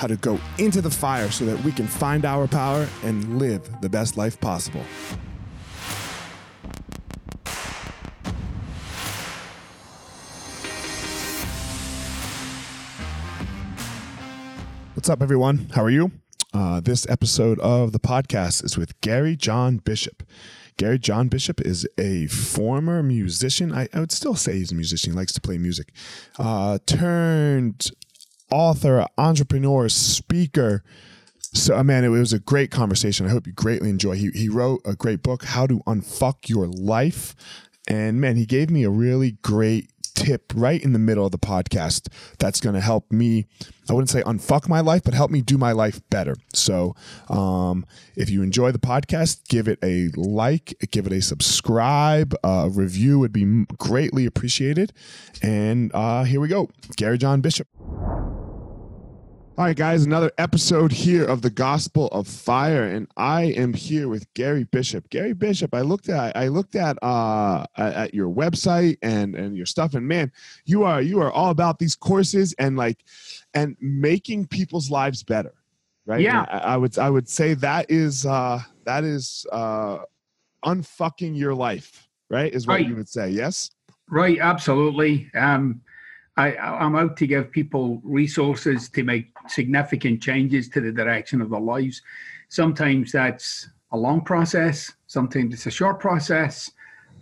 how to go into the fire so that we can find our power and live the best life possible. What's up, everyone? How are you? Uh, this episode of the podcast is with Gary John Bishop. Gary John Bishop is a former musician. I, I would still say he's a musician. He likes to play music. Uh, turned author, entrepreneur, speaker. So, uh, man, it was a great conversation. I hope you greatly enjoy. He he wrote a great book, How to Unfuck Your Life, and man, he gave me a really great tip right in the middle of the podcast that's going to help me i wouldn't say unfuck my life but help me do my life better so um, if you enjoy the podcast give it a like give it a subscribe a review would be greatly appreciated and uh, here we go gary john bishop all right, guys, another episode here of the Gospel of Fire, and I am here with Gary Bishop. Gary Bishop, I looked at I looked at uh at your website and and your stuff, and man, you are you are all about these courses and like and making people's lives better, right? Yeah, I, I, would I would say that is uh that is uh unfucking your life, right? Is what right. you would say, yes? Right, absolutely. Um I, I'm out to give people resources to make significant changes to the direction of their lives. Sometimes that's a long process, sometimes it's a short process,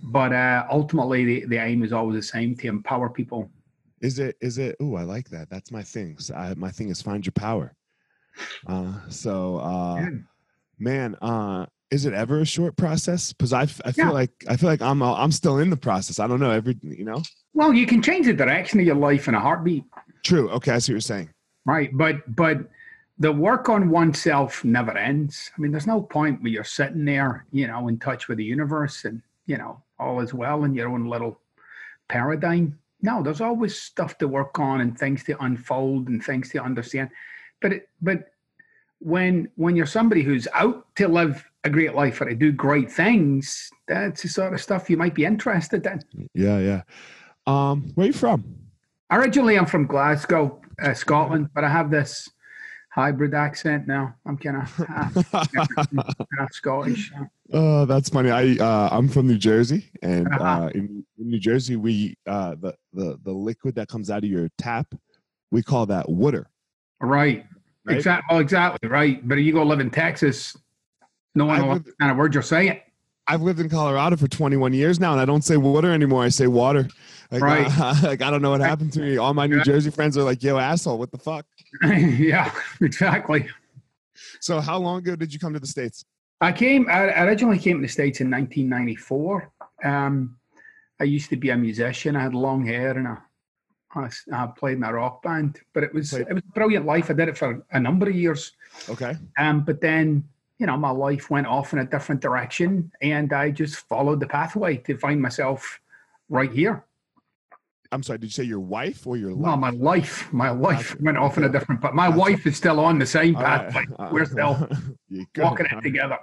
but uh, ultimately the, the aim is always the same to empower people. Is it, is it, oh, I like that. That's my thing. So I, my thing is find your power. Uh, so, uh, yeah. man, uh, is it ever a short process? Because I, I feel yeah. like I feel like I'm I'm still in the process. I don't know every you know. Well, you can change the direction of your life in a heartbeat. True. Okay, I see what you're saying. Right, but but the work on oneself never ends. I mean, there's no point where you're sitting there, you know, in touch with the universe and you know all is well in your own little paradigm. No, there's always stuff to work on and things to unfold and things to understand. But it, but when when you're somebody who's out to live a great life or to do great things, that's the sort of stuff you might be interested in. Yeah, yeah. Um, where are you from? Originally, I'm from Glasgow, uh, Scotland, but I have this hybrid accent now. I'm kind of half, half, Scottish. Oh, that's funny. I uh, I'm from New Jersey, and uh-huh. uh, in, in, New Jersey, we uh, the the the liquid that comes out of your tap, we call that water. Right. Right? Exactly. Well, exactly right. But you go live in Texas, no one will live- understand a word you're saying. I've lived in Colorado for 21 years now, and I don't say water anymore. I say water. Like, Right. like I don't know what happened to me. All my New Jersey friends are like, "Yo, asshole, what the fuck?" yeah, exactly. So, how long ago did you come to the states? I came. I originally came to the states in 1994. Um, I used to be a musician. I had long hair and I, played in a rock band. But it was Played- it was a brilliant life. I did it for a number of years. Okay. Um, but then you know my life went off in a different direction, and I just followed the pathway to find myself right here. I'm sorry. Did you say your wife or your No, life? my life, my life Gotcha. went off in a different. But my Gotcha. wife is still on the same All right. pathway. We're still walking it together.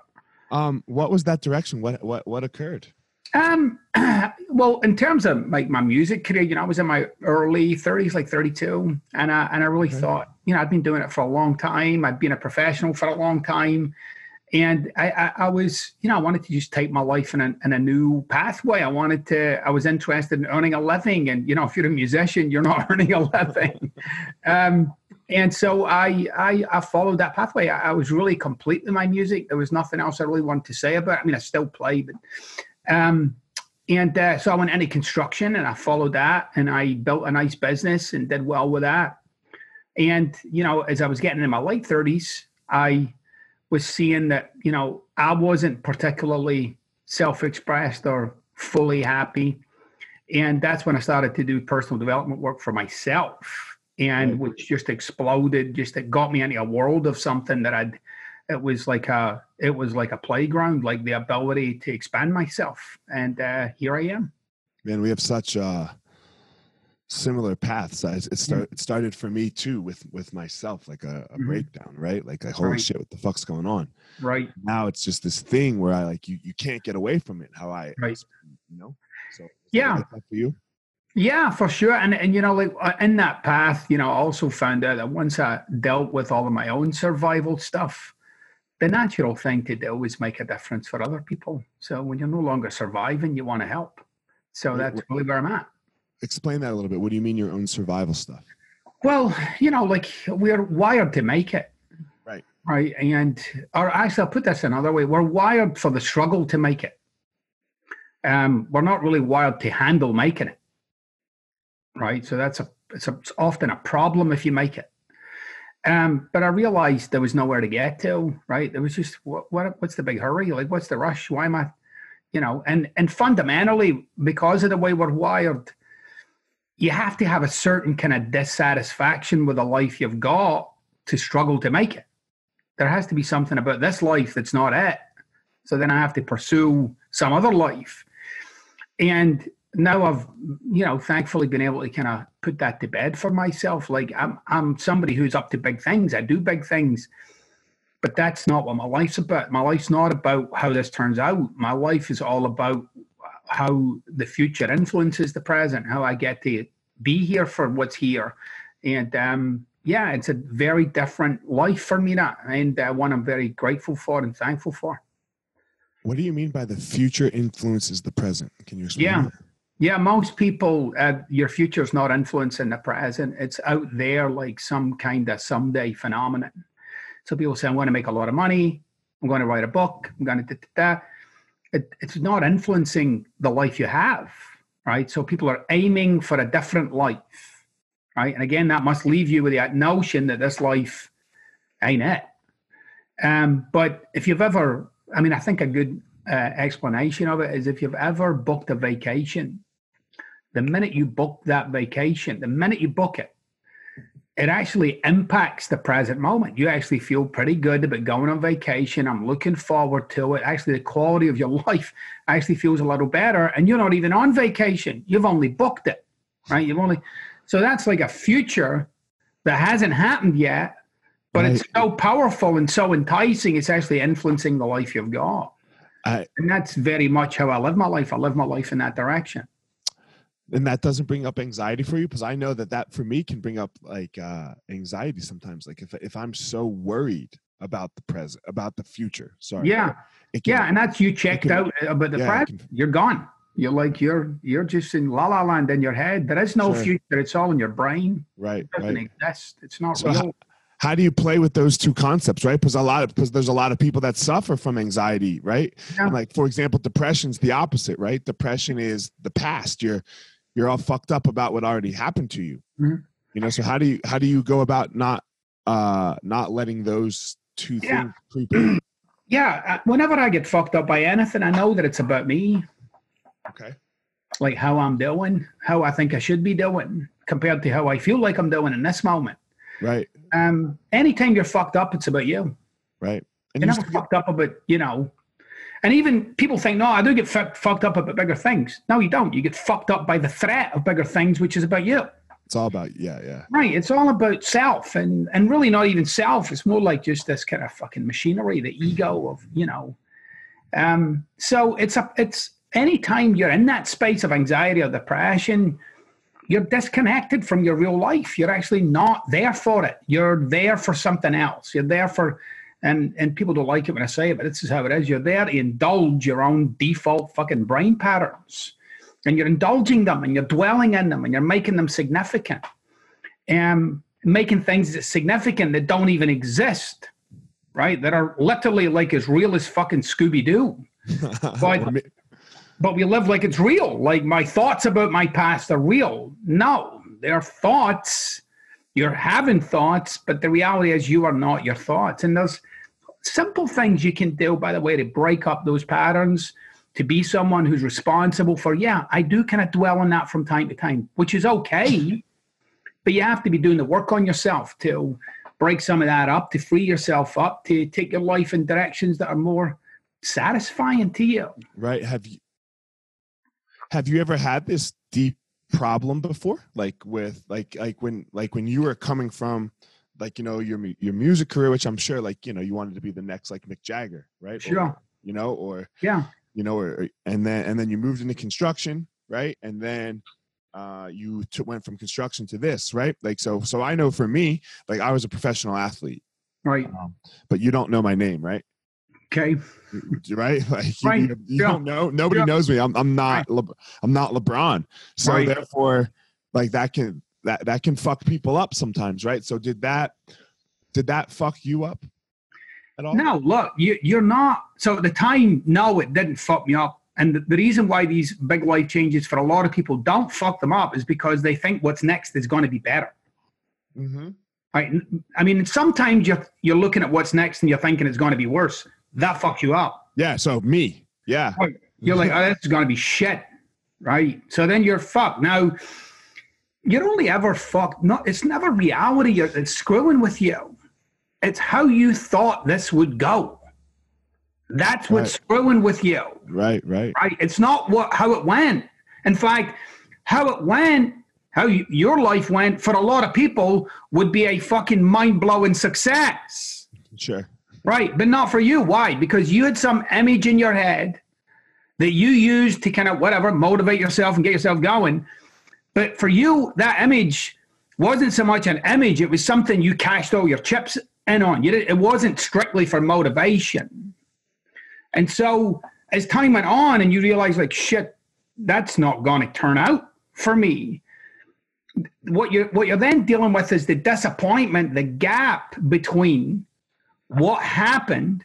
Um, what was that direction? What what what occurred? Um, well, in terms of like my music career, you know, I was in my early 30s, like 32, and I and I really Okay. thought, you know, I'd been doing it for a long time. I'd been a professional for a long time, and I, I, I was, you know, I wanted to just take my life in a in a new pathway. I wanted to. I was interested in earning a living, and you know, if you're a musician, you're not earning a living. um, and so I, I I followed that pathway. I, I was really complete with my music. There was nothing else I really wanted to say about. it. I mean, I still play, but um, and uh, so I went into construction and I followed that and I built a nice business and did well with that. And, you know, as I was getting in my late 30s, I was seeing that, you know, I wasn't particularly self expressed or fully happy. And that's when I started to do personal development work for myself and Right. which just exploded, just it got me into a world of something that I'd it was like a it was like a playground like the ability to expand myself and uh here i am Man, we have such uh similar paths. I, it, start, it started for me too with with myself, like a, a Mhm. breakdown, right? Like, like holy Right. shit, what the fuck's going on? right Now it's just this thing where I like you you can't get away from it. How I Right. you know. So Yeah. like for you. yeah for sure and and you know like uh, in that path you know i also found out that once i dealt with all of my own survival stuff the natural thing to do is make a difference for other people so when you're no longer surviving you want to help so that's really where i'm at Explain that a little bit. What do you mean your own survival stuff? Well, you know, like we're wired to make it. Right. Right. And, or actually, I'll put this another way we're wired for the struggle to make it. Um, we're not really wired to handle making it. Right. So that's a, it's, a, it's often a problem if you make it. Um, but I realized there was nowhere to get to, right? There was just what, what what's the big hurry? Like, what's the rush? Why am I, you know, and and fundamentally, because of the way we're wired, you have to have a certain kind of dissatisfaction with the life you've got to struggle to make it. There has to be something about this life that's not it. So then I have to pursue some other life. And now I've, you know, thankfully been able to kind of put that to bed for myself. Like I'm I'm somebody who's up to big things. I do big things. But that's not what my life's about. My life's not about how this turns out. My life is all about how the future influences the present, how I get to be here for what's here. And um, yeah, it's a very different life for me now, and uh, one I'm very grateful for and thankful for. What do you mean by the future influences the present? Can you explain? Yeah. that? Yeah, most people, uh, your future's not influencing the present. It's out there like some kind of someday phenomenon. So people say, I'm going to make a lot of money. I'm going to write a book. I'm going to da, da, da. It, it's not influencing the life you have, right? So people are aiming for a different life, right? And again, that must leave you with that notion that this life ain't it. Um, but if you've ever, I mean, I think a good uh, explanation of it is if you've ever booked a vacation, the minute you book that vacation, the minute you book it, it actually impacts the present moment. You actually feel pretty good about going on vacation. I'm looking forward to it. Actually, the quality of your life actually feels a little better. And you're not even on vacation. You've only booked it, right? You've only, so that's like a future that hasn't happened yet, but it's so powerful and so enticing. It's actually influencing the life you've got. I, And that's very much how I live my life. I live my life in that direction. And that doesn't bring up anxiety for you because I know that that for me can bring up like uh, anxiety sometimes. Like if if I'm so worried about the present, about the future. Sorry. Yeah. Can- Yeah. And that's you checked can- out about the yeah, present. You're gone. You're like you're you're just in la la land in your head. There is no Sure. future. It's all in your brain. right. It doesn't Right. exist. It's not So real. how, how do you play with those two concepts right because a lot of because there's a lot of people that suffer from anxiety right Yeah. And like for example depression's the opposite right depression is the past you're you're all fucked up about what already happened to you Mhm. you know so how do you how do you go about not uh not letting those two Yeah. things creep in Yeah, uh, whenever I get fucked up by anything, I know that it's about me, okay like how I'm doing, how I think I should be doing, compared to how I feel like I'm doing in this moment. right Um, anytime you're fucked up, it's about you. right and You're still fucked up about, you know. And even people think, no, I do get fu- fucked up about bigger things. No, you don't. You get fucked up by the threat of bigger things, which is about you. it's all about yeah yeah Right. It's all about self and, and really not even self. It's more like just this kind of fucking machinery, the ego of, you know. Um, so it's a it's anytime you're in that space of anxiety or depression, you're disconnected from your real life. You're actually not there for it. You're there for something else. You're there for and and people don't like it when I say it, but this is how it is. You're there to indulge your own default fucking brain patterns. And you're indulging them and you're dwelling in them and you're making them significant. and making things that significant that don't even exist. Right? That are literally like as real as fucking Scooby-Doo But- but we live like it's real. Like my thoughts about my past are real. No, they're thoughts. You're having thoughts, but the reality is you are not your thoughts. And there's simple things you can do, by the way, to break up those patterns, to be someone who's responsible for, yeah, I do kind of dwell on that from time to time, which is okay. But you have to be doing the work on yourself to break some of that up, to free yourself up, to take your life in directions that are more satisfying to you. right have you have you ever had this deep problem before like with like like when like when you were coming from like you know your your music career which i'm sure like you know you wanted to be the next like mick jagger right Or, Sure. you know or Yeah. you know or, or- and then and then you moved into construction right and then uh you t- went from construction to this right like so so i know for me like i was a professional athlete Right. but you don't know my name right Okay. right? Like you, Right, you, you yeah, don't know. Nobody yeah. knows me. I'm I'm not Le, I'm not LeBron. So Right. therefore, like that can that that can fuck people up sometimes, right? So did that did that fuck you up at all? No, look, you, you're not. So at the time, no, it didn't fuck me up. And the, the reason why these big life changes for a lot of people don't fuck them up is because they think what's next is going to be better. Mm-hmm. Right? I mean, sometimes you're you're looking at what's next and you're thinking it's going to be worse. That fucks you up. Yeah. So me. Yeah. You're like, oh, this is going to be shit, right? So then you're fucked. Now, you're only ever fucked. Not, it's never reality you're- that's screwing with you. It's how you thought this would go. That's what's Right. screwing with you, Right. Right. right? It's not what how it went. In fact, how it went, how you, your life went for a lot of people would be a fucking mind blowing success. Sure. Right, but not for you. Why? Because you had some image in your head that you used to kind of whatever motivate yourself and get yourself going. But for you, that image wasn't so much an image; it was something you cashed all your chips in on. You it wasn't strictly for motivation. And so, as time went on, and you realize, like, shit, that's not going to turn out for me. What you're, what you're then dealing with is the disappointment, the gap between what happened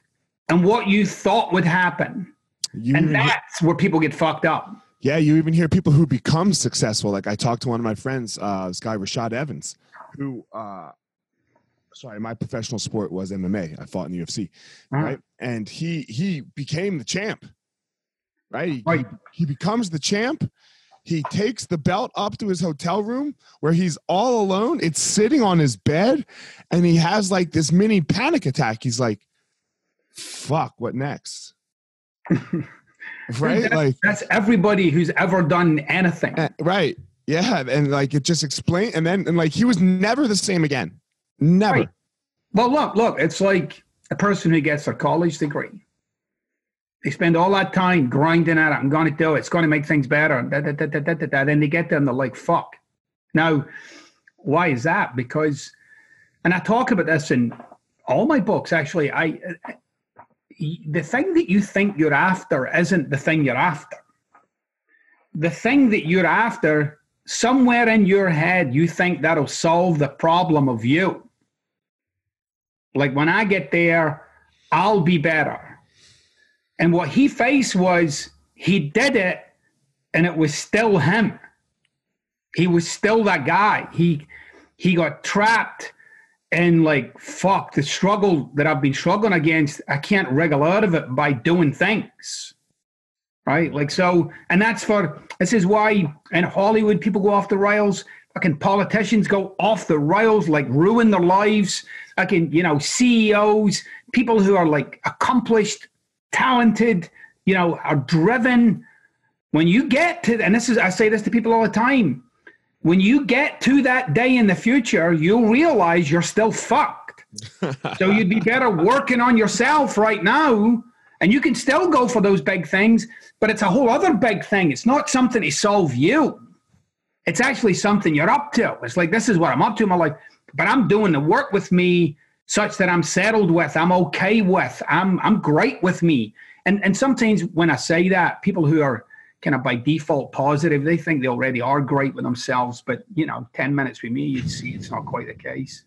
and what you thought would happen. You And that's where people get fucked up. yeah, you even hear people who become successful. Like I talked to one of my friends, uh, this guy Rashad Evans, who uh sorry, my professional sport was MMA. I fought in the UFC. Uh-huh. right? And he he became the champ, right? He, Right. he becomes the champ. He takes the belt up to his hotel room where he's all alone. It's sitting on his bed, and he has like this mini panic attack. He's like, "Fuck, what next?" right? That's- Like, That's everybody who's ever done anything. eh, right? Yeah, and like it just explained, and then and like he was never the same again. Never. Right. Well, look, look, it's like a person who gets a college degree. They spend all that time grinding at it. I'm going to do it. It's going to make things better. And da, da, da, da, da, da. Then they get there and they're like, fuck. Now, why is that? Because, and I talk about this in all my books, actually. I, uh, the thing that you think you're after isn't the thing you're after. The thing that you're after, somewhere in your head, you think that'll solve the problem of you Like when I get there, I'll be better. And what he faced was he did it and it was still him. He was still that guy. He he got trapped and like fuck the struggle that I've been struggling against. I can't wriggle out of it by doing things. Right? Like so, and that's for this is why in Hollywood people go off the rails. Fucking politicians go off the rails, like ruin their lives. Fucking, you know, CEOs, people who are like accomplished, talented, you know, are driven. When you get to, and this is, I say this to people all the time, when you get to that day in the future, you'll realize you're still fucked. so you'd be better working on yourself right now. And you can still go for those big things, but it's a whole other big thing. It's not something to solve you. It's actually something you're up to. It's like, this is what I'm up to in my life, but I'm doing the work with me such that I'm settled with, I'm okay with, I'm, I'm great with me. And, and sometimes when I say that, people who are kind of by default positive, they think they already are great with themselves. But, you know, 10 minutes with me, you'd see it's not quite the case.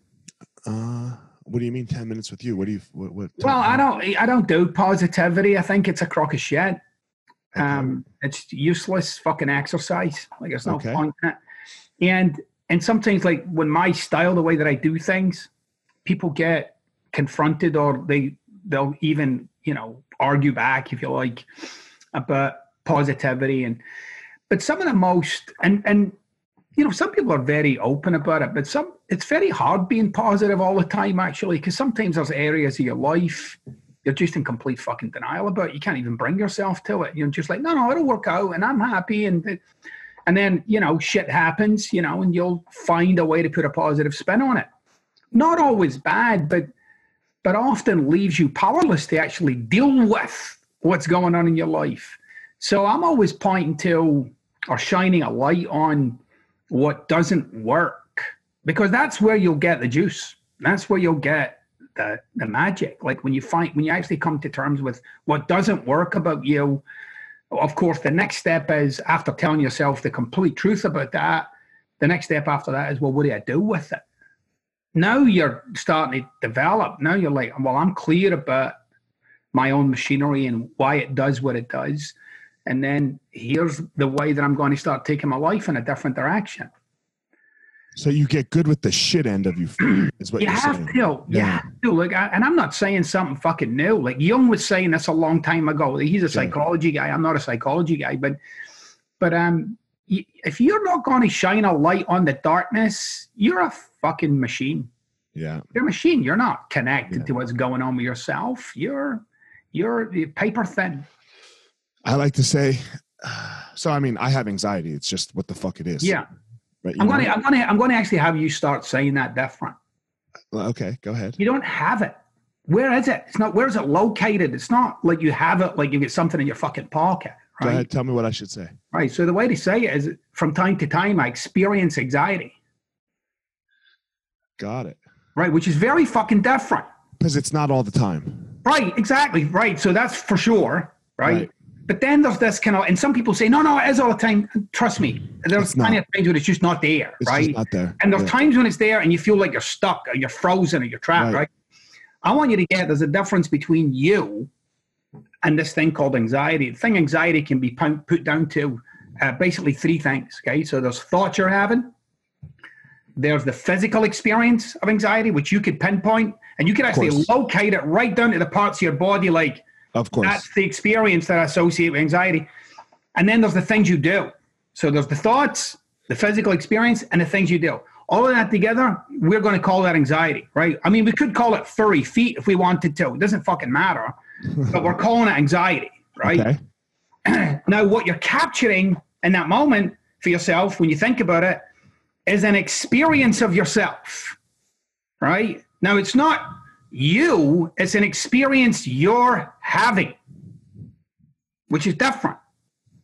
Uh, what do you mean 10 minutes with you? What do you, what, what well, I don't, I don't do positivity. I think it's a crock of shit. Um, it's useless fucking exercise. Like it's no okay. fun. And and sometimes like when my style, the way that I do things, people get confronted or they they'll even you know argue back if you like about positivity and but some of the most and and you know some people are very open about it but some it's very hard being positive all the time actually because sometimes there's areas of your life you're just in complete fucking denial about. It. You can't even bring yourself to it. You're just like, no, no, it'll work out, and I'm happy. And and then you know, shit happens, you know, and you'll find a way to put a positive spin on it. Not always bad, but but often leaves you powerless to actually deal with what's going on in your life. So I'm always pointing to or shining a light on what doesn't work because that's where you'll get the juice. That's where you'll get the the magic. Like when you find when you actually come to terms with what doesn't work about you. Of course, the next step is after telling yourself the complete truth about that. The next step after that is well, what do I do with it? Now you're starting to develop. Now you're like, well, I'm clear about my own machinery and why it does what it does. And then here's the way that I'm going to start taking my life in a different direction. So you get good with the shit end of you. Is what you are have saying. to. Yeah. You Like, I, and I'm not saying something fucking new. Like Jung was saying this a long time ago. He's a psychology yeah. guy. I'm not a psychology guy, but but um, if you're not going to shine a light on the darkness, you're a fucking machine. Yeah. You're a machine. You're not connected yeah. to what's going on with yourself. You're you're paper thin. I like to say. So I mean, I have anxiety. It's just what the fuck it is. Yeah. Right, I'm going to I'm going to I'm going to actually have you start saying that different. Well, okay, go ahead. You don't have it. Where is it? It's not. Where is it located? It's not like you have it like you get something in your fucking pocket. Right? Go ahead. Tell me what I should say. Right. So the way to say it is, from time to time, I experience anxiety. Got it. Right, which is very fucking different. Because it's not all the time. Right. Exactly. Right. So that's for sure. Right. right. But then there's this kind of, and some people say, no, no, it is all the time. Trust me, there's plenty of times when it's just not there, it's right? not there. And there's yeah. times when it's there and you feel like you're stuck or you're frozen or you're trapped, right. right? I want you to get there's a difference between you and this thing called anxiety. The thing anxiety can be put down to uh, basically three things, okay? So there's thoughts you're having, there's the physical experience of anxiety, which you could pinpoint, and you could actually locate it right down to the parts of your body, like of course. That's the experience that I associate with anxiety. And then there's the things you do. So there's the thoughts, the physical experience, and the things you do. All of that together, we're going to call that anxiety, right? I mean, we could call it furry feet if we wanted to. It doesn't fucking matter. But we're calling it anxiety, right? Okay. now, what you're capturing in that moment for yourself, when you think about it, is an experience of yourself, right? Now, it's not you, it's an experience you're having, which is different.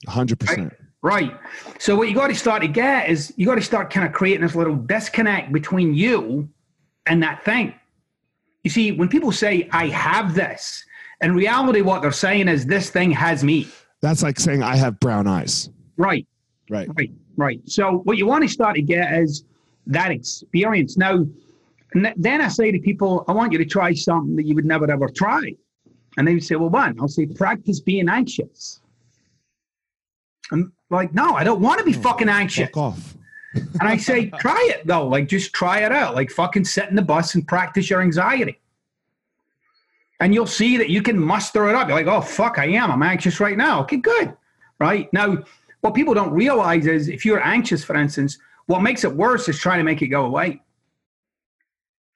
100%. Right? right. So, what you got to start to get is you got to start kind of creating this little disconnect between you and that thing. You see, when people say, I have this, in reality, what they're saying is, this thing has me. That's like saying, I have brown eyes. Right. Right. Right. Right. So, what you want to start to get is that experience. Now, then I say to people, I want you to try something that you would never ever try. And they would say, Well, what? I'll say, practice being anxious. I'm like, No, I don't want to be oh, fucking anxious. Fuck off. And I say, try it though. Like, just try it out. Like, fucking sit in the bus and practice your anxiety. And you'll see that you can muster it up. You're like, oh, fuck, I am. I'm anxious right now. Okay, good. Right. Now, what people don't realize is if you're anxious, for instance, what makes it worse is trying to make it go away.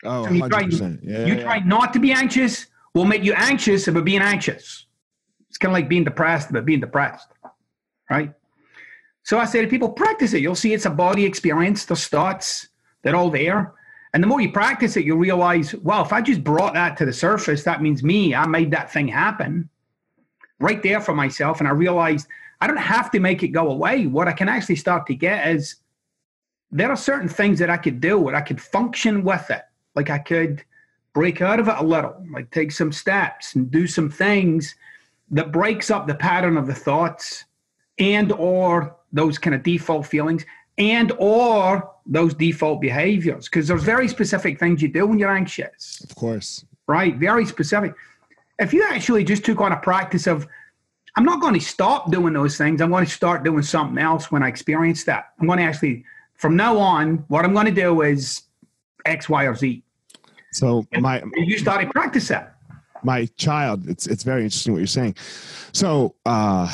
Oh, So you try, 100%. Yeah, you yeah. try not to be anxious, will make you anxious about being anxious. It's kind of like being depressed about being depressed. Right. So I say to people, practice it. You'll see it's a body experience. There's thoughts, they're all there. And the more you practice it, you'll realize, well, if I just brought that to the surface, that means me. I made that thing happen right there for myself. And I realized I don't have to make it go away. What I can actually start to get is there are certain things that I could do where I could function with it. Like I could break out of it a little, like take some steps and do some things that breaks up the pattern of the thoughts and or those kind of default feelings and or those default behaviors because there's very specific things you do when you're anxious. Of course. right? Very specific. If you actually just took on a practice of i'm not going to stop doing those things i'm going to start doing something else when i experience that. I'm going to actually from now on what i'm going to do is x y or z. So my and you started practice that. my child, it's it's very interesting what you're saying. So uh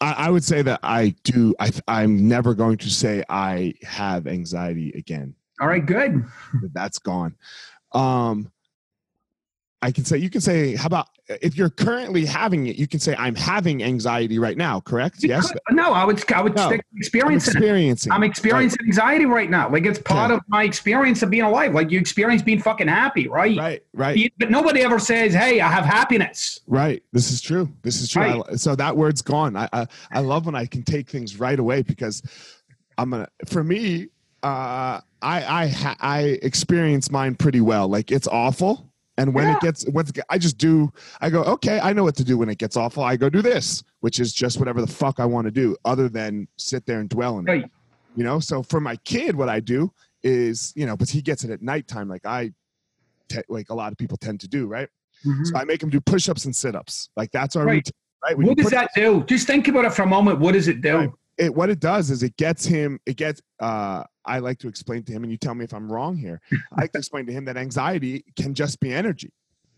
I, I would say that I do I I'm never going to say I have anxiety again. all right good That's gone. Um I can say you can say how about if you're currently having it, you can say I'm having anxiety right now, correct? Yes. no i would i would No. stick I'm experiencing it. I'm experiencing anxiety right now. Like it's part Okay. of my experience of being alive. Like you experience being fucking happy, right? Right, right. But nobody ever says, "Hey, I have happiness." Right. This is true. This is true. Right. I, so that word's gone. I, I I love when I can take things right away because I'm gonna. For me, uh, I I I experience mine pretty well. Like it's awful, and when Yeah. it gets, when I just do, I go, okay, I know what to do when it gets awful. I go do this, which is just whatever the fuck I want to do, other than sit there and dwell in it. You know. So for my kid, what I do is, you know, but he gets it at nighttime, like I, like a lot of people tend to do, right? So mm-hmm. I make him do push-ups and sit-ups. Like that's our Right. routine, right? What does that do? Just think about it for a moment. What does it do? Right. It what it does is it gets him. It gets. Uh, I like to explain to him, and you tell me if I'm wrong here. I like to explain to him that anxiety can just be energy.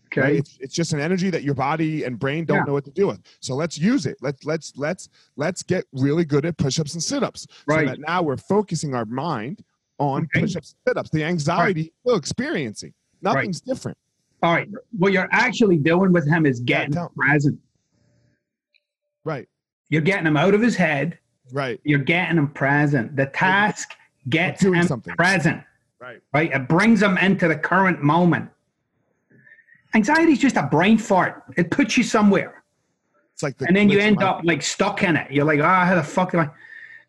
Okay. Right? It's, it's just an energy that your body and brain don't Yeah. know what to do with. So let's use it. Let's let's let's let's get really good at push-ups and sit-ups. Right. So that now we're focusing our mind on Okay. push-ups and sit-ups. The anxiety we're experiencing. Nothing's different. All right. What you're actually doing with him is getting tell- present. Right. You're getting him out of his head. Right. You're getting them present. The task gets him something. present. Right. Right. It brings them into the current moment. Anxiety is just a brain fart. It puts you somewhere. It's like the and then you end up like stuck in it. You're like, ah, how the fuck am I?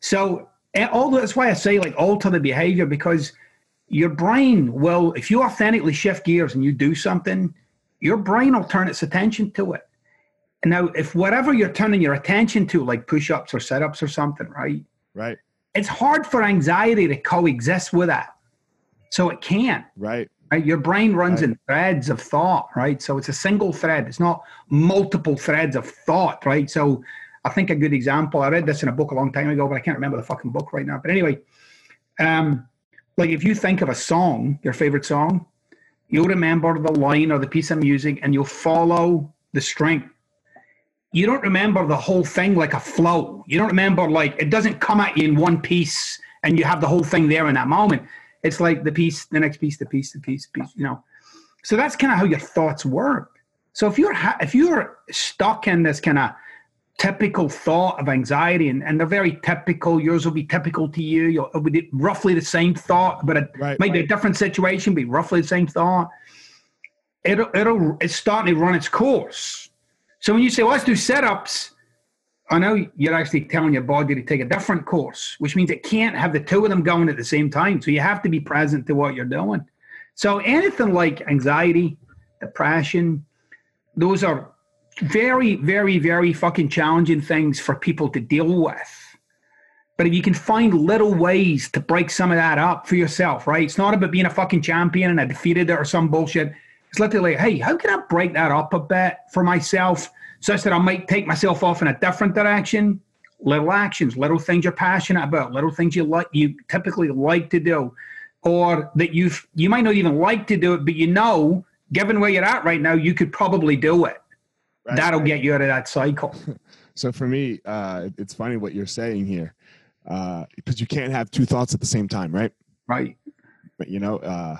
So and all that's why I say like alter the behavior because your brain will, if you authentically shift gears and you do something, your brain will turn its attention to it. Now, if whatever you're turning your attention to, like push-ups or sit-ups or something, right? Right. It's hard for anxiety to coexist with that. So it can't. Right. Right? Your brain runs Right. in threads of thought, right? So it's a single thread. It's not multiple threads of thought, right? So I think a good example. I read this in a book a long time ago, but I can't remember the fucking book right now. But anyway, um, like if you think of a song, your favorite song, you'll remember the line or the piece of music, and you'll follow the string. You don't remember the whole thing like a flow. You don't remember like it doesn't come at you in one piece, and you have the whole thing there in that moment. It's like the piece, the next piece, the piece, the piece, piece. You know. So that's kind of how your thoughts work. So if you're ha- if you're stuck in this kind of typical thought of anxiety, and, and they're very typical, yours will be typical to you. You'll be roughly the same thought, but it Right. might be a different situation, be roughly the same thought. It'll it'll it's starting to run its course. So when you say, well, let's do sit-ups, I know you're actually telling your body to take a different course, which means it can't have the two of them going at the same time. So you have to be present to what you're doing. So anything like anxiety, depression, those are very, very, very fucking challenging things for people to deal with. But if you can find little ways to break some of that up for yourself, right? It's not about being a fucking champion and I defeated it or some bullshit. It's literally, hey, how can I break that up a bit for myself such that I might take myself off in a different direction? Little actions, little things you're passionate about, little things you like you typically like to do, or that you you might not even like to do it, but you know, given where you're at right now, you could probably do it. Right. That'll get you out of that cycle. so for me, uh, it's funny what you're saying here uh, because you can't have two thoughts at the same time, right? Right. But you know, uh,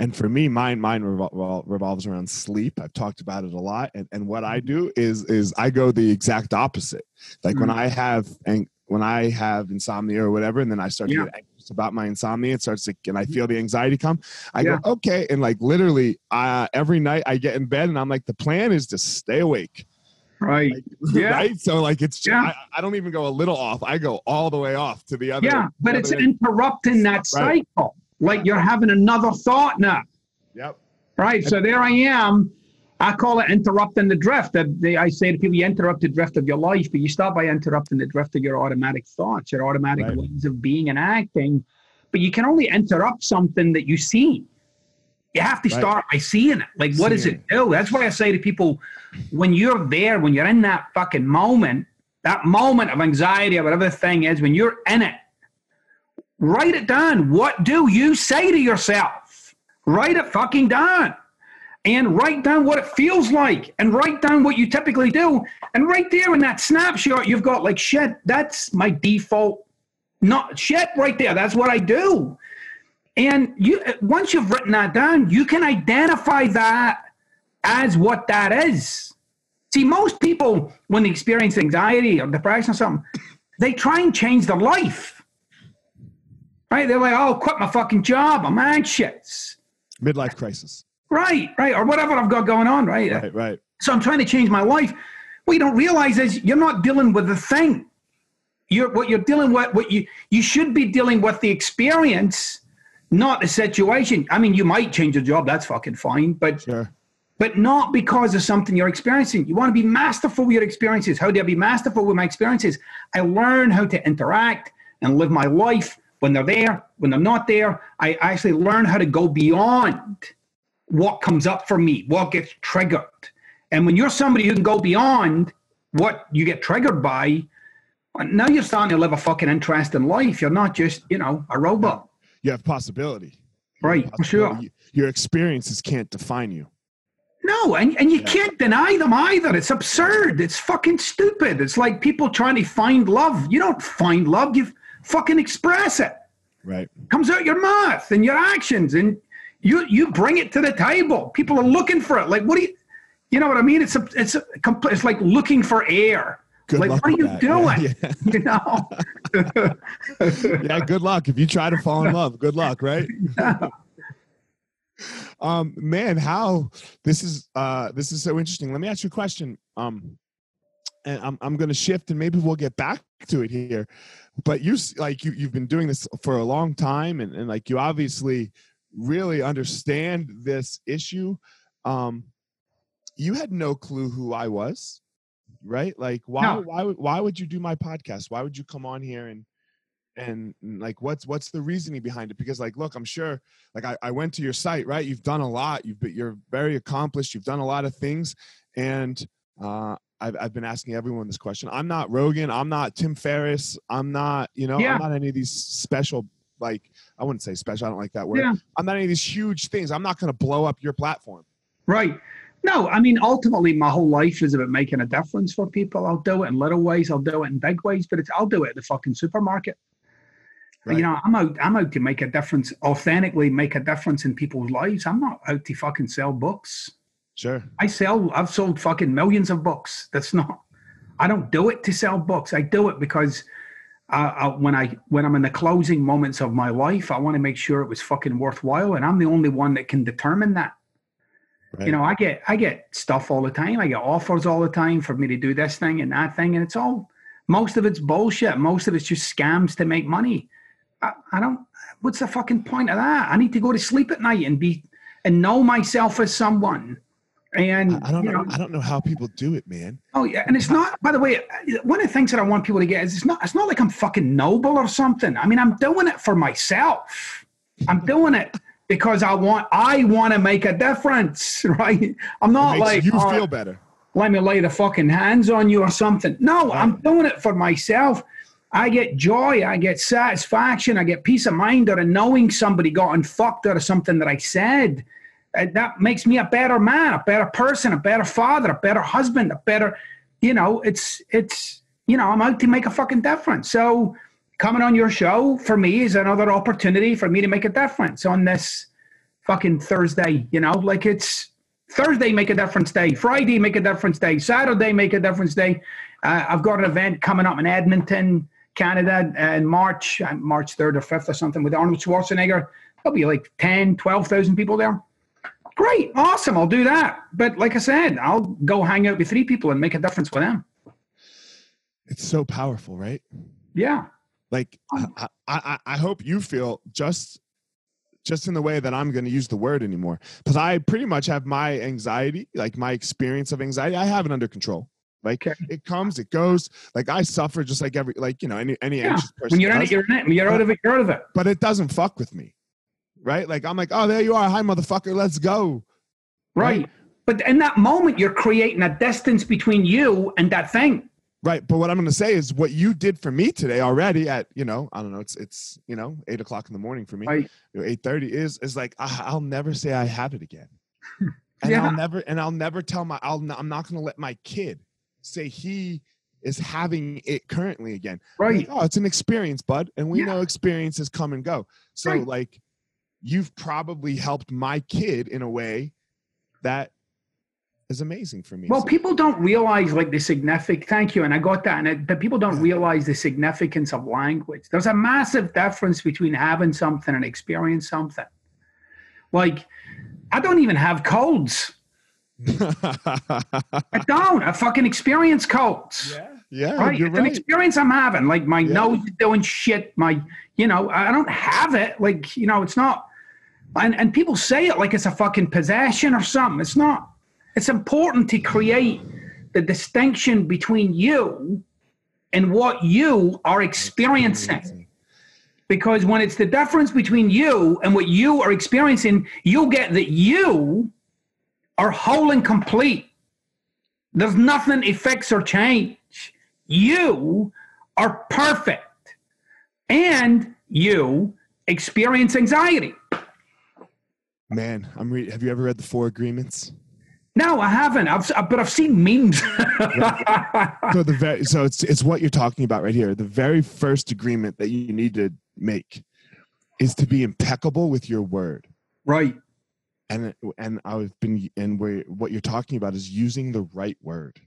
and for me, mine mine revol- revolves around sleep. I've talked about it a lot, and and what I do is is I go the exact opposite. Like mm-hmm. when I have and when I have insomnia or whatever, and then I start yeah. to get anxious about my insomnia, it starts to and I feel the anxiety come. I yeah. go okay, and like literally, uh, every night I get in bed and I'm like, the plan is to stay awake. Right. Like, yeah. Right. So like it's yeah. I, I, don't even go a little off. I go all the way off to the other. Yeah, but it's interrupting that right. cycle. Like you're having another thought now. Yep. Right. So there I am. I call it interrupting the drift. I say to people, you interrupt the drift of your life, but you start by interrupting the drift of your automatic thoughts, your automatic right. ways of being and acting. But you can only interrupt something that you see. You have to right. start by seeing it. Like, what does it do? That's why I say to people, when you're there, when you're in that fucking moment, that moment of anxiety or whatever the thing is, when you're in it, write it down. What do you say to yourself? Write it fucking down. And write down what it feels like and write down what you typically do. And right there in that snapshot, you've got like, shit, that's my default. Not shit right there. That's what I do. And you once you've written that down, you can identify that as what that is. See, most people, when they experience anxiety or depression or something, they try and change their life. Right? They're like, oh, quit my fucking job. I'm anxious. Midlife crisis. Right, right. Or whatever I've got going on, right? Right, right. So I'm trying to change my life. What you don't realize is you're not dealing with the thing. You're what you're dealing with, what you you should be dealing with the experience, not the situation. I mean, you might change your job, that's fucking fine. But sure but not because of something you're experiencing. You want to be masterful with your experiences. How do I be masterful with my experiences? I learn how to interact and live my life when they're there, when they're not there. I actually learn how to go beyond what comes up for me, what gets triggered. And when you're somebody who can go beyond what you get triggered by, now you're starting to live a fucking interesting life. You're not just, you know, a robot. You have possibility. Right, possibility. sure. Your experiences can't define you. No, and, and you yeah. can't deny them either. It's absurd. It's fucking stupid. It's like people trying to find love. You don't find love, you fucking express it. Right. Comes out your mouth and your actions and you you bring it to the table. People are looking for it. Like what do you you know what I mean? It's a it's a it's like looking for air. Good like, what are you that. doing? Yeah, yeah. You know? yeah, good luck. If you try to fall in love, good luck, right? Yeah um man how this is uh this is so interesting let me ask you a question um and i'm, I'm going to shift and maybe we'll get back to it here but you like you you've been doing this for a long time and, and like you obviously really understand this issue. Um you had no clue who i was right? Like why no. why why would you do my podcast? Why would you come on here and and like what's what's the reasoning behind it? Because like look i'm sure like i, I went to your site right? You've done a lot. You've been you're very accomplished. You've done a lot of things. And uh I've, I've been asking everyone this question i'm not rogan i'm not tim ferriss i'm not you know yeah. i'm not any of these special like i wouldn't say special i don't like that word yeah. i'm not any of these huge things i'm not going to blow up your platform right no, I mean, ultimately, my whole life is about making a difference for people. I'll do it in little ways, I'll do it in big ways, but it's I'll do it at the fucking supermarket. Right. You know, I'm out. I'm out to make a difference, authentically make a difference in people's lives. I'm not out to fucking sell books. Sure. I sell. I've sold fucking millions of books. That's not. I don't do it to sell books. I do it because uh, I, when I when I'm in the closing moments of my life, I want to make sure it was fucking worthwhile, and I'm the only one that can determine that. Right. You know, I get I get stuff all the time. I get offers all the time for me to do this thing and that thing, and it's all most of it's bullshit. Most of it's just scams to make money. I, I don't. What's the fucking point of that? I need to go to sleep at night and be and know myself as someone And I, I don't you know, I don't know how people do it, man. Oh yeah, and it's not. By the way, one of the things that I want people to get is it's not. It's not like I'm fucking noble or something. I mean, I'm doing it for myself. I'm doing it because I want. I want to make a difference, right? I'm not like you "Oh, feel better. let me lay the fucking hands on you or something. No, Right. I'm doing it for myself. I get joy, I get satisfaction, I get peace of mind out of knowing somebody got fucked out of something that I said. And that makes me a better man, a better person, a better father, a better husband, a better, you know, it's it's you know, I'm out to make a fucking difference. So coming on your show for me is another opportunity for me to make a difference on this fucking Thursday, you know, like it's Thursday make a difference day, Friday make a difference day, Saturday make a difference day. Uh, I've got an event coming up in Edmonton, Canada, uh, in March, uh, March 3rd or 5th or something with Arnold Schwarzenegger. There'll be like 10, 12,000 people there. Great, awesome, I'll do that. But like I said, I'll go hang out with three people and make a difference with them. It's so powerful, right? Yeah. Like um, I, I, I I hope you feel just just in the way that I'm going to use the word anymore because I pretty much have my anxiety, like my experience of anxiety, I have it under control. Like Okay. it comes, it goes. Like I suffer just like every like you know any any Yeah. anxious person. When you're in it, you're in it. When you're out of it, you're out of it. but it doesn't fuck with me, right? Like I'm like, oh, there you are, hi motherfucker, let's go. Right. Right. But in that moment, you're creating a distance between you and that thing. Right. But what I'm going to say is what you did for me today already at, you know, I don't know, it's, it's, you know, eight o'clock in the morning for me, Right. eight thirty is, is like, I, I'll never say I have it again. And Yeah. I'll never, and I'll never tell my, I'll, I'm not going to let my kid say he is having it currently again. Right. like, oh, it's an experience, bud. And we Yeah. know experiences come and go. So Right. like you've probably helped my kid in a way that is amazing for me. Well, So- people don't realize like the significant. Thank you, and I got that. And it, but people don't realize the significance of language. There's a massive difference between having something and experience something. Like, I don't even have colds. I don't. I fucking experience colds. yeah, yeah, Right. you're It's an experience I'm having. Like my Yeah. nose is doing shit. My, you know, I don't have it. Like, you know, it's not. And and people say it like it's a fucking possession or something. It's not. It's important to create the distinction between you and what you are experiencing. Because when it's the difference between you and what you are experiencing, you'll get that you are whole and complete. There's nothing to fix or change. You are perfect. And you experience anxiety. Man, I'm reading. Have you ever read the Four Agreements? No, I haven't. I've, but I've seen memes. So the very so it's it's what you're talking about right here. The very first agreement that you need to make is to be impeccable with your word. right. And and I've been and where what you're talking about is using the right word.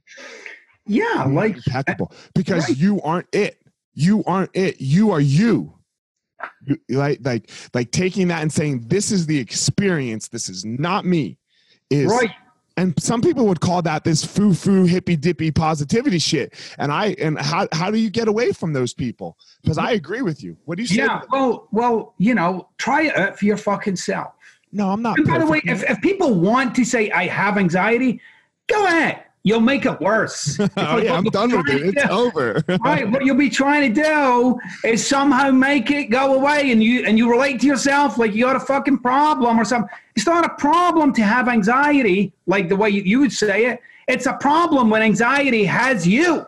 Yeah, like impeccable because right. you aren't it. You aren't it. You are you. Like like like taking that and saying this is the experience. This is not me. Is right. and some people would call that this foo foo hippy dippy positivity shit. And I and how how do you get away from those people? Because I agree with you. What do you say? Yeah. Well, well, you know, try it for your fucking self. No, I'm not. And by the way, if, if people want to say I have anxiety, go ahead. You'll make it worse. oh yeah, I'm done with it. It's over. right. What you'll be trying to do is somehow make it go away, and you and you relate to yourself like you got a fucking problem or something. It's not a problem to have anxiety, like the way you, you would say it. It's a problem when anxiety has you,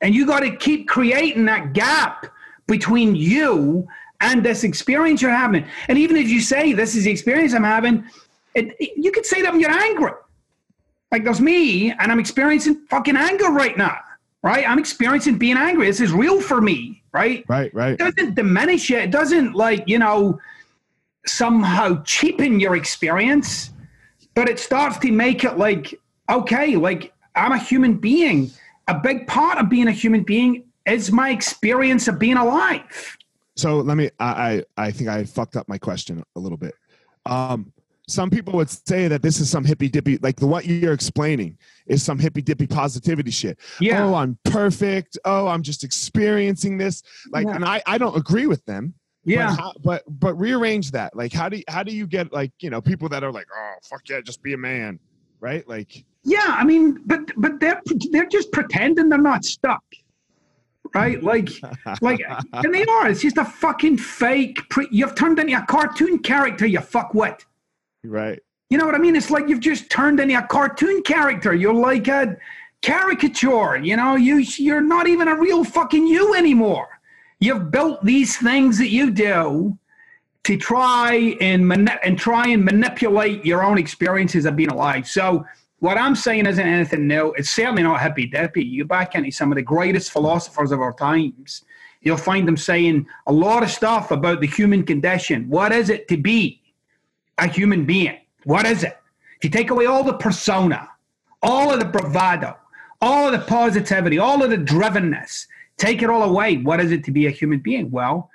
and you got to keep creating that gap between you and this experience you're having. And even if you say this is the experience I'm having, it, it- you could say that when you're angry. Like there's me, and I'm experiencing fucking anger right now, right? I'm experiencing being angry. This is real for me, right? right, right. It doesn't diminish it. It doesn't like you know somehow cheapen your experience, but it starts to make it like okay, like I'm a human being. A big part of being a human being is my experience of being alive. So let me. I I, I think I fucked up my question a little bit. Um, some people would say that this is some hippy dippy, like the what you're explaining is some hippy dippy positivity shit. Yeah. Oh, I'm perfect. Oh, I'm just experiencing this. Like, Yeah. and I I don't agree with them. Yeah. But, how, but but rearrange that. Like, how do you, how do you get like you know people that are like, oh fuck yeah, just be a man. right? Like, yeah, I mean, but but they're they're just pretending they're not stuck, right? Like, like, and they are. It's just a fucking fake. Pre- you've turned into a cartoon character. You fuck what? Right. You know what I mean? It's like you've just turned into a cartoon character. You're like a caricature. You know, you you're not even a real fucking you anymore. You've built these things that you do to try and mani- and try and manipulate your own experiences of being alive. So what I'm saying isn't anything new. It's certainly not hippy dippy. You back into some of the greatest philosophers of our times. You'll find them saying a lot of stuff about the human condition. What is it to be a human being? What is it? If you take away all the persona, all of the bravado, all of the positivity, all of the drivenness, take it all away. What is it to be a human being? Well,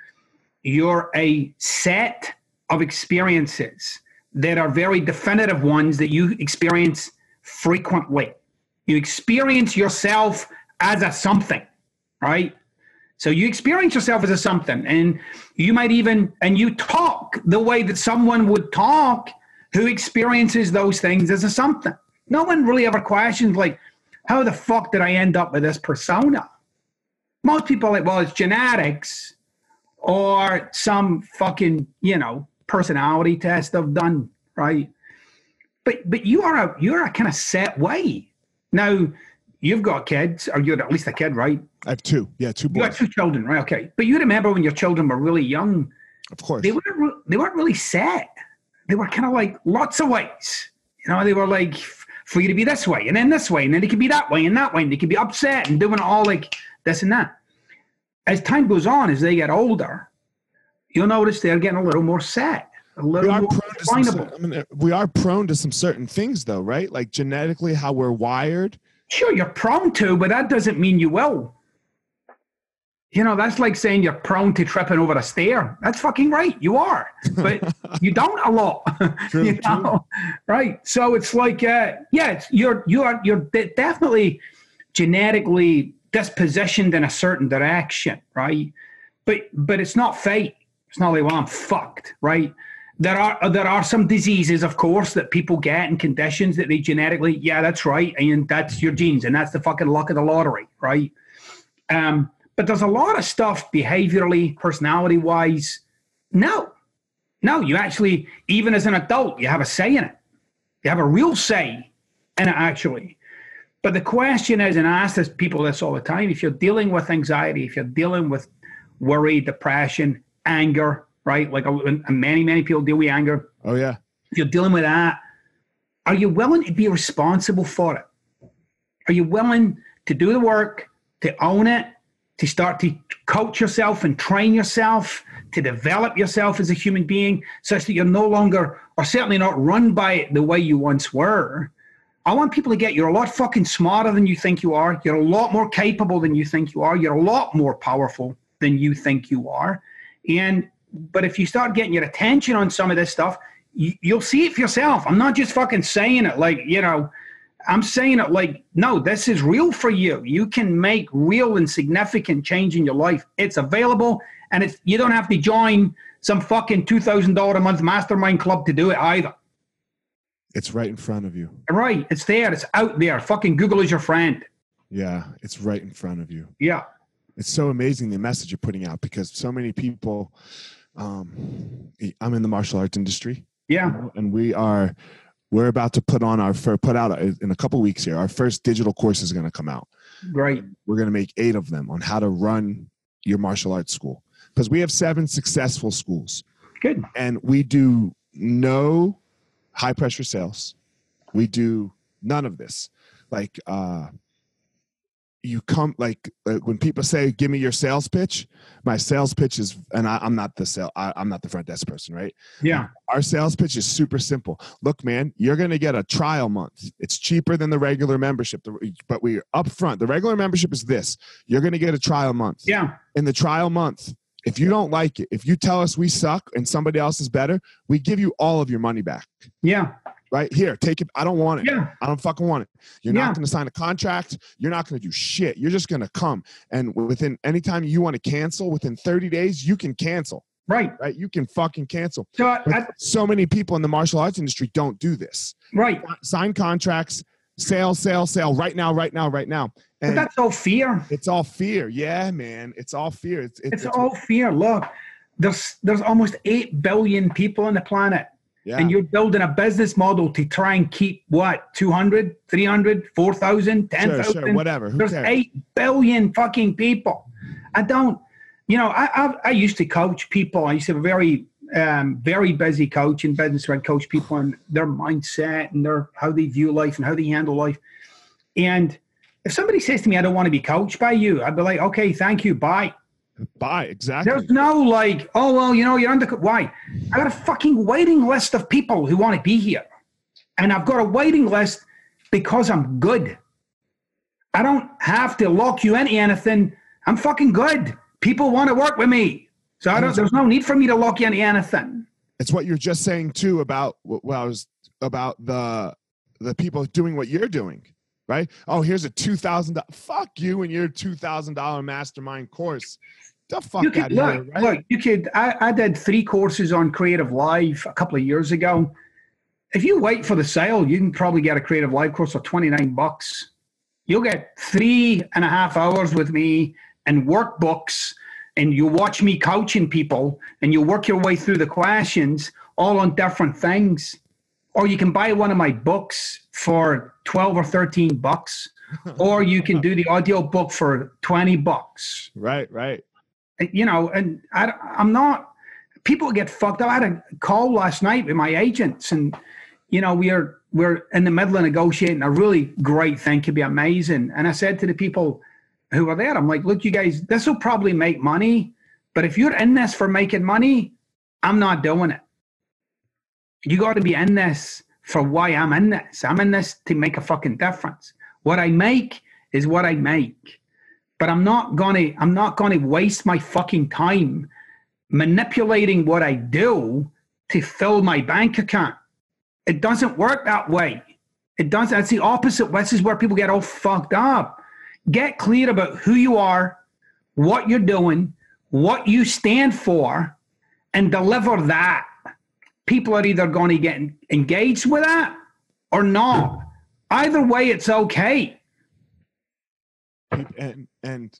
you're a set of experiences that are very definitive ones that you experience frequently. You experience yourself as a something, right? So you experience yourself as a something, and you might even, and you talk the way that someone would talk who experiences those things as a something. No one really ever questions, like, how the fuck did I end up with this persona? Most people are like, well, it's genetics or some fucking, you know, personality test I've done, right? But but you are a you're a kind of set way. Now you've got kids, or you're at least a kid, right? I have two. Yeah, two boys. You got two children, right? Okay. But you remember when your children were really young, Of course. they weren't re- they weren't really set. They were kind of like lots of ways. You know, they were like for you to be this way and then this way, and then they could be that way and that way, and they could be upset and doing it all like this and that. As time goes on, as they get older, you'll notice they're getting a little more set, a we little are more prone to some, definable. I mean, we are prone to some certain things though, right? Like genetically how we're wired. Sure, you're prone to, but that doesn't mean you will. You know, that's like saying you're prone to tripping over a stair. That's fucking right. You are, but you don't a lot. True, you know, right? So it's like, uh, yeah, it's, you're you are you're de- definitely genetically dispositioned in a certain direction, right? But but it's not fate. It's not like, well, I'm fucked, right? There are there are some diseases, of course, that people get and conditions that they genetically, yeah, that's right, and that's your genes, and that's the fucking luck of the lottery, right? Um, but there's a lot of stuff behaviorally, personality wise. No, no, you actually, even as an adult, you have a say in it. You have a real say in it, actually. But the question is, and I ask this people this all the time: if you're dealing with anxiety, if you're dealing with worry, depression, anger, right? Like and many, many people deal with anger. Oh yeah. If you're dealing with that, are you willing to be responsible for it? Are you willing to do the work, to own it, to start to coach yourself and train yourself, to develop yourself as a human being, such that you're no longer, or certainly not run by it the way you once were? I want people to get you're a lot fucking smarter than you think you are. You're a lot more capable than you think you are. You're a lot more powerful than you think you are. And but if you start getting your attention on some of this stuff, you, you'll see it for yourself. I'm not just fucking saying it like you know. I'm saying it like, no, this is real for you. You can make real and significant change in your life. It's available, and it's you don't have to join some fucking two thousand dollar a month mastermind club to do it either. It's right in front of you. Right? It's there. It's out there. Fucking Google is your friend. Yeah, it's right in front of you. Yeah. It's so amazing the message you're putting out because so many people um I'm in the martial arts industry Yeah. and we are we're about to put on our fir- put out in a couple weeks here. Our first digital course is going to come out. Great. We're going to make 8 of them on how to run your martial arts school because we have 7 successful schools. Good. and we do no high pressure sales we do none of this like uh you come like uh, when people say give me your sales pitch my sales pitch is and I, i'm not the sale I, i'm not the front desk person right Yeah. our sales pitch is super simple look man you're going to get a trial month it's cheaper than the regular membership but we up front the regular membership is this you're going to get a trial month Yeah. in the trial month, if you don't like it, if you tell us we suck and somebody else is better, we give you all of your money back. Yeah. Right here, take it. I don't want it. Yeah. I don't fucking want it. You're Yeah. not going to sign a contract. You're not going to do shit. You're just going to come. And within any time you want to cancel, within 30 days, you can cancel. Right. right? You can fucking cancel. So, I, so many people in the martial arts industry don't do this. right. Sign contracts, sale, sale, sale, right now, right now, right now. But that's all fear. it's all fear. Yeah, man. It's all fear. It's it's, It's all fear. Look, there's there's almost eight billion people on the planet. Yeah. And you're building a business model to try and keep what, 200, 300, 4,000, 10,000? sure, whatever. Who There's cares? 8 billion fucking people. I don't, you know, I, I, I used to coach people. I used to have a very, um, very busy coach in business where I'd coach people on their mindset and their how they view life and how they handle life. And if somebody says to me, I don't want to be coached by you, I'd be like, okay, thank you, bye. Bye. Exactly. There's no like, oh well, you know, you're under. Why? I got a fucking waiting list of people who want to be here, and I've got a waiting list because I'm good. I don't have to lock you into anything. I'm fucking good. People want to work with me, so I don't. There's no need for me to lock you into anything. it's what you're just saying too about well, I was about the the people doing what you're doing, right? Oh, here's a two thousand. Fuck you and your two thousand dollar mastermind course. The fuck you out could of look, here, right? look. You could. I, I did three courses on Creative Live a couple of years ago. If you wait for the sale, you can probably get a Creative Live course for twenty nine bucks. You'll get three and a half hours with me and workbooks, and you watch me coaching people, and you work your way through the questions, all on different things. Or you can buy one of my books for twelve or thirteen bucks, or you can do the audio book for twenty bucks Right, right. You know, and I, I'm not. People get fucked up. I had a call last night with my agents, and you know, we're we're in the middle of negotiating a really great thing. Could be amazing. And I said to the people who were there, I'm like, look, you guys, this will probably make money, but if you're in this for making money, I'm not doing it. You got to be in this for why I'm in this. I'm in this to make a fucking difference. What I make is what I make but I'm not gonna I'm not gonna waste my fucking time manipulating what I do to fill my bank account. It doesn't work that way. It doesn't. that's the opposite. This is where people get all fucked up. Get clear about who you are, what you're doing, what you stand for, and deliver that. People are either going to get engaged with that or not. Either way, it's okay. And and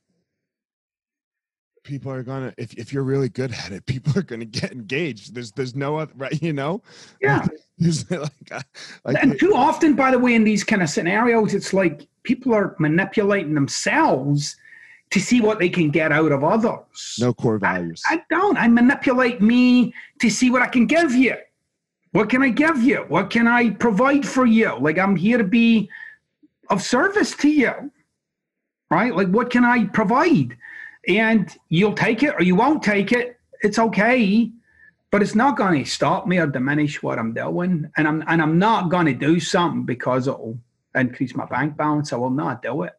people are gonna if, if you're really good at it people are gonna get engaged there's there's no other right you know Yeah. There's like, uh, like and too often, by the way, in these kind of scenarios, it's like people are manipulating themselves to see what they can get out of others. no core values I don't. I manipulate me to see what I can give you. What can I give you? What can I provide for you? Like I'm here to be of service to you. Right? Like what can I provide? And you'll take it or you won't take it. It's okay. But it's not going to stop me or diminish what I'm doing. And I'm and I'm not going to do something because it'll increase my bank balance. I will not do it.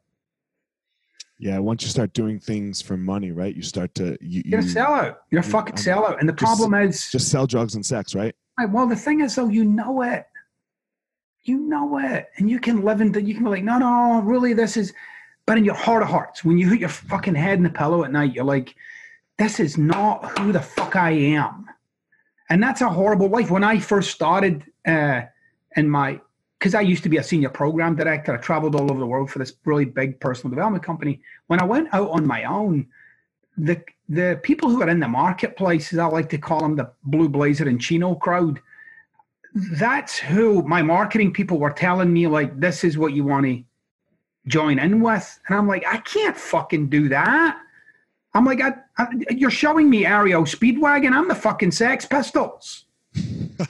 yeah once you start doing things for money right you start to you, You're a you sellout. You're a fucking I'm- sellout. And the just- problem is just sell drugs and sex right Right, well, the thing is, though, you know it. You know it. And you can live in, the, you can be like, no, no, really, this is, but in your heart of hearts, when you hit your fucking head in the pillow at night, you're like, this is not who the fuck I am. And that's a horrible life. When I first started uh, in my, because I used to be a senior program director, I traveled all over the world for this really big personal development company. When I went out on my own, the the people who are in the marketplace, I like to call them, the blue blazer and chino crowd, that's who my marketing people were telling me, like, this is what you want to join in with. And I'm like, I can't fucking do that. I'm like, I, I, you're showing me REO Speedwagon. I'm the fucking Sex Pistols.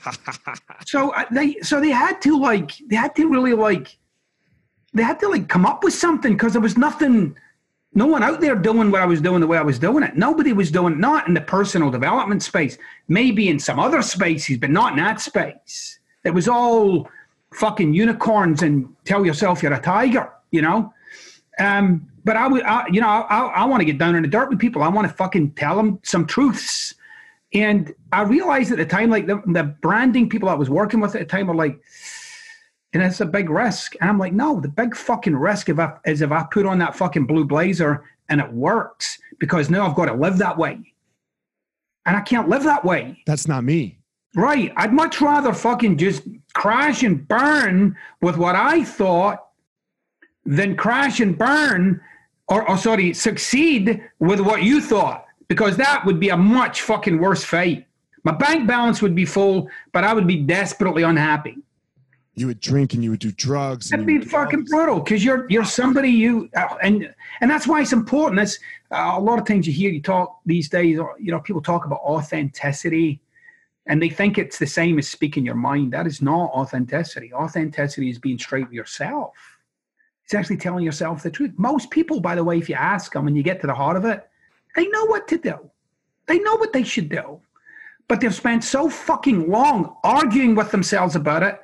So uh, they, so they had to like, they had to really like, they had to like come up with something because there was nothing, no one out there doing what I was doing the way I was doing it. Nobody was doing not in the personal development space, maybe in some other spaces, but not in that space. It was all fucking unicorns and tell yourself you're a tiger, you know? Um, but I would, I, you know, I, I want to get down in the dirt with people. I want to fucking tell them some truths. And I realized at the time, like the, the branding people I was working with at the time were like, and it's a big risk. And I'm like, no, the big fucking risk if I, is if I put on that fucking blue blazer and it works because now I've got to live that way. And I can't live that way. That's not me. Right. I'd much rather fucking just crash and burn with what I thought than crash and burn or, or sorry, succeed with what you thought because that would be a much fucking worse fate. My bank balance would be full, but I would be desperately unhappy. You would drink and you would do drugs. That'd be fucking brutal because you're you're somebody you uh, and and that's why it's important. That's uh, a lot of things you hear you talk these days. You know, people talk about authenticity, and they think it's the same as speaking your mind. That is not authenticity. Authenticity is being straight with yourself. It's actually telling yourself the truth. Most people, by the way, if you ask them and you get to the heart of it, they know what to do. They know what they should do. But they've spent so fucking long arguing with themselves about it,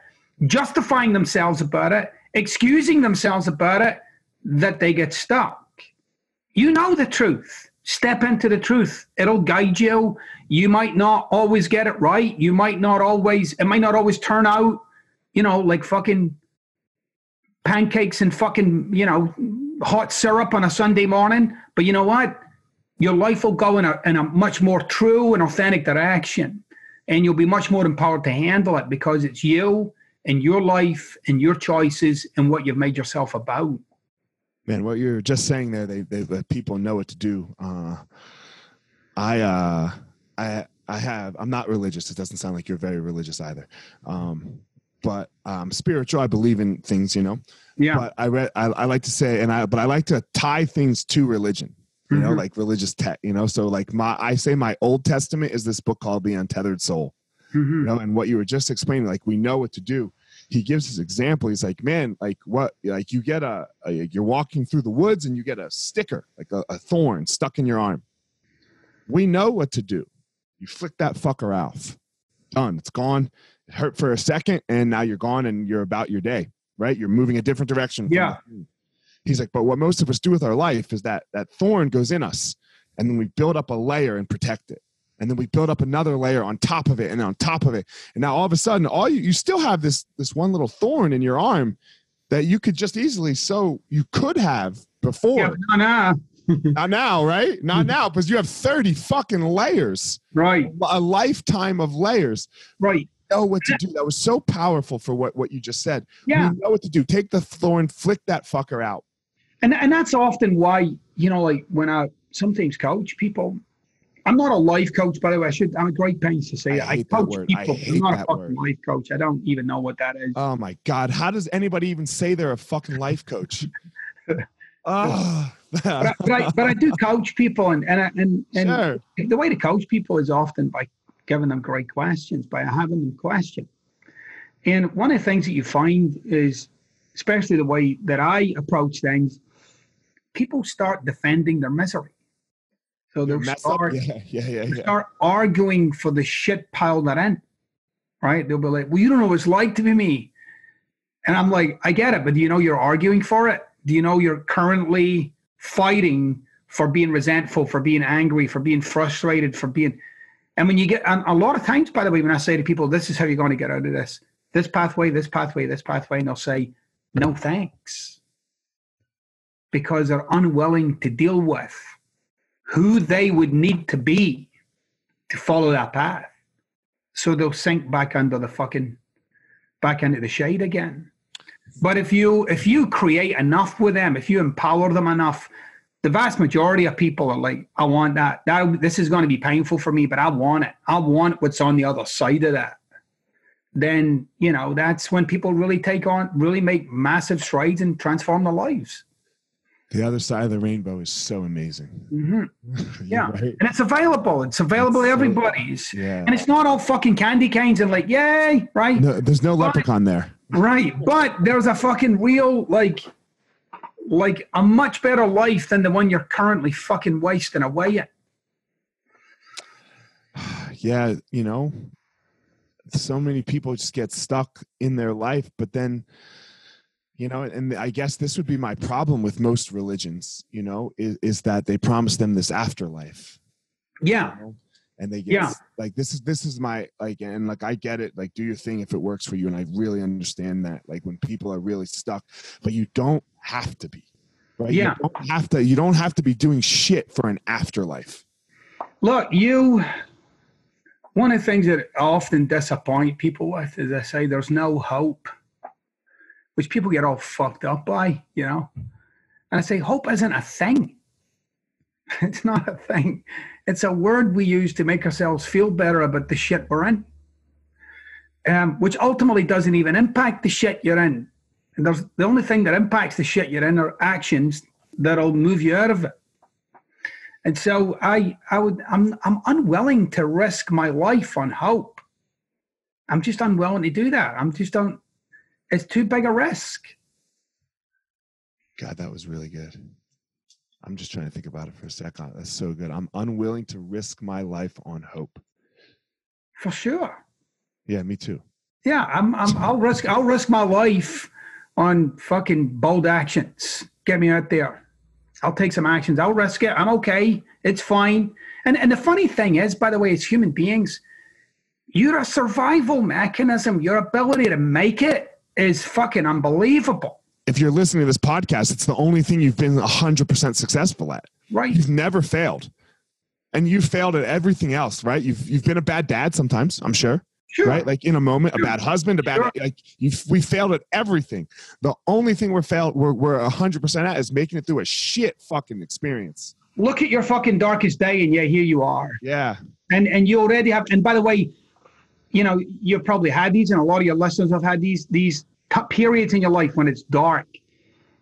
justifying themselves about it, excusing themselves about it, that they get stuck. You know the truth. Step into the truth. It'll guide you. You might not always get it right. You might not always, it might not always turn out, you know, like fucking pancakes and fucking, you know, hot syrup on a Sunday morning. But you know what? your life will go in a, in a much more true and authentic direction. And you'll be much more empowered to handle it because it's you and your life and your choices and what you've made yourself about. Man, what you're just saying there, they, they let people know what to do. Uh, I, uh, I, I have. I'm not religious. It doesn't sound like you're very religious either. Um, but um, spiritual. I believe in things, you know. Yeah. But I read. I, I like to say, and I, but I like to tie things to religion you know, mm-hmm. like religious tech, you know. So like my I say my Old Testament is this book called The Untethered Soul. Mm-hmm. You know, and what you were just explaining, like we know what to do. He gives his example. He's like, man, like what like you get a, a you're walking through the woods and you get a sticker, like a, a thorn stuck in your arm. We know what to do. You flick that fucker off. Done. It's gone. Hurt for a second, and now you're gone and you're about your day, right? You're moving a different direction. Yeah. He's like, but what most of us do with our life is that that thorn goes in us, and then we build up a layer and protect it. And then we build up another layer on top of it and on top of it. And now all of a sudden, all you, you still have this this one little thorn in your arm that you could just easily so you could have before. Yeah, not now. not now, right? Not mm-hmm. now, because you have 30 fucking layers. Right. A lifetime of layers. Right. Know what to do. That was so powerful for what, what you just said. Yeah. We know what to do. Take the thorn, flick that fucker out and and that's often why you know like when I sometimes coach people. I'm not a life coach, by the way. I should. I'm a great pains to say I, I coach people. I am not a fucking word. life coach. I don't even know what that is. Oh my god! How does anybody even say they're a fucking life coach? oh. but, I, but, I, but I do coach people, and and and, and sure. the way to coach people is often by giving them great questions, by having them question. And one of the things that you find is, especially the way that I approach things, people start defending their misery. So they'll start, yeah, yeah, yeah, start arguing for the shit pile they're in. Right? They'll be like, well, you don't know what it's like to be me. And I'm like, I get it, but do you know you're arguing for it? Do you know you're currently fighting for being resentful, for being angry, for being frustrated, for being. And when you get, and a lot of times, by the way, when I say to people, this is how you're going to get out of this this pathway, this pathway, this pathway, and they'll say, no thanks because they're unwilling to deal with who they would need to be to follow that path. So they'll sink back under the fucking back into the shade again. But if you if you create enough with them, if you empower them enough, the vast majority of people are like, I want that. That this is going to be painful for me, but I want it. I want what's on the other side of that. Then you know that's when people really take on, really make massive strides and transform their lives. The other side of the rainbow is so amazing. Mm-hmm. yeah, right. and it's available. It's available to everybody's. Yeah, and it's not all fucking candy canes and like yay, right? No, there's no but, leprechaun there. Right, but there's a fucking real like, like a much better life than the one you're currently fucking wasting away at. Yeah, you know, so many people just get stuck in their life, but then you know and i guess this would be my problem with most religions you know is, is that they promise them this afterlife yeah you know? and they get yeah. like this is this is my like and like i get it like do your thing if it works for you and i really understand that like when people are really stuck but you don't have to be right yeah you don't have to you don't have to be doing shit for an afterlife look you one of the things that I often disappoint people with is I say there's no hope, which people get all fucked up by, you know. And I say hope isn't a thing. It's not a thing. It's a word we use to make ourselves feel better about the shit we're in, um, which ultimately doesn't even impact the shit you're in. And there's the only thing that impacts the shit you're in are actions that'll move you out of it. And so I, I would, I'm, I'm unwilling to risk my life on hope. I'm just unwilling to do that. I'm just don't. It's too big a risk. God, that was really good. I'm just trying to think about it for a second. That's so good. I'm unwilling to risk my life on hope. For sure. Yeah, me too. Yeah, I'm, I'm I'll risk I'll risk my life on fucking bold actions. Get me out there. I'll take some actions. I'll risk it. I'm okay. It's fine. And and the funny thing is, by the way, as human beings, you're a survival mechanism. Your ability to make it is fucking unbelievable. If you're listening to this podcast, it's the only thing you've been 100% successful at. Right. You've never failed. And you've failed at everything else, right? You've you've been a bad dad sometimes, I'm sure. Sure. Right? Like in a moment, a bad husband, a bad Sure. like you we failed at everything. The only thing we're failed we're we're 100% at is making it through a shit fucking experience. Look at your fucking darkest day, and yeah, here you are. Yeah. and and you already have and by the way you know you've probably had these and a lot of your listeners have had these these periods in your life when it's dark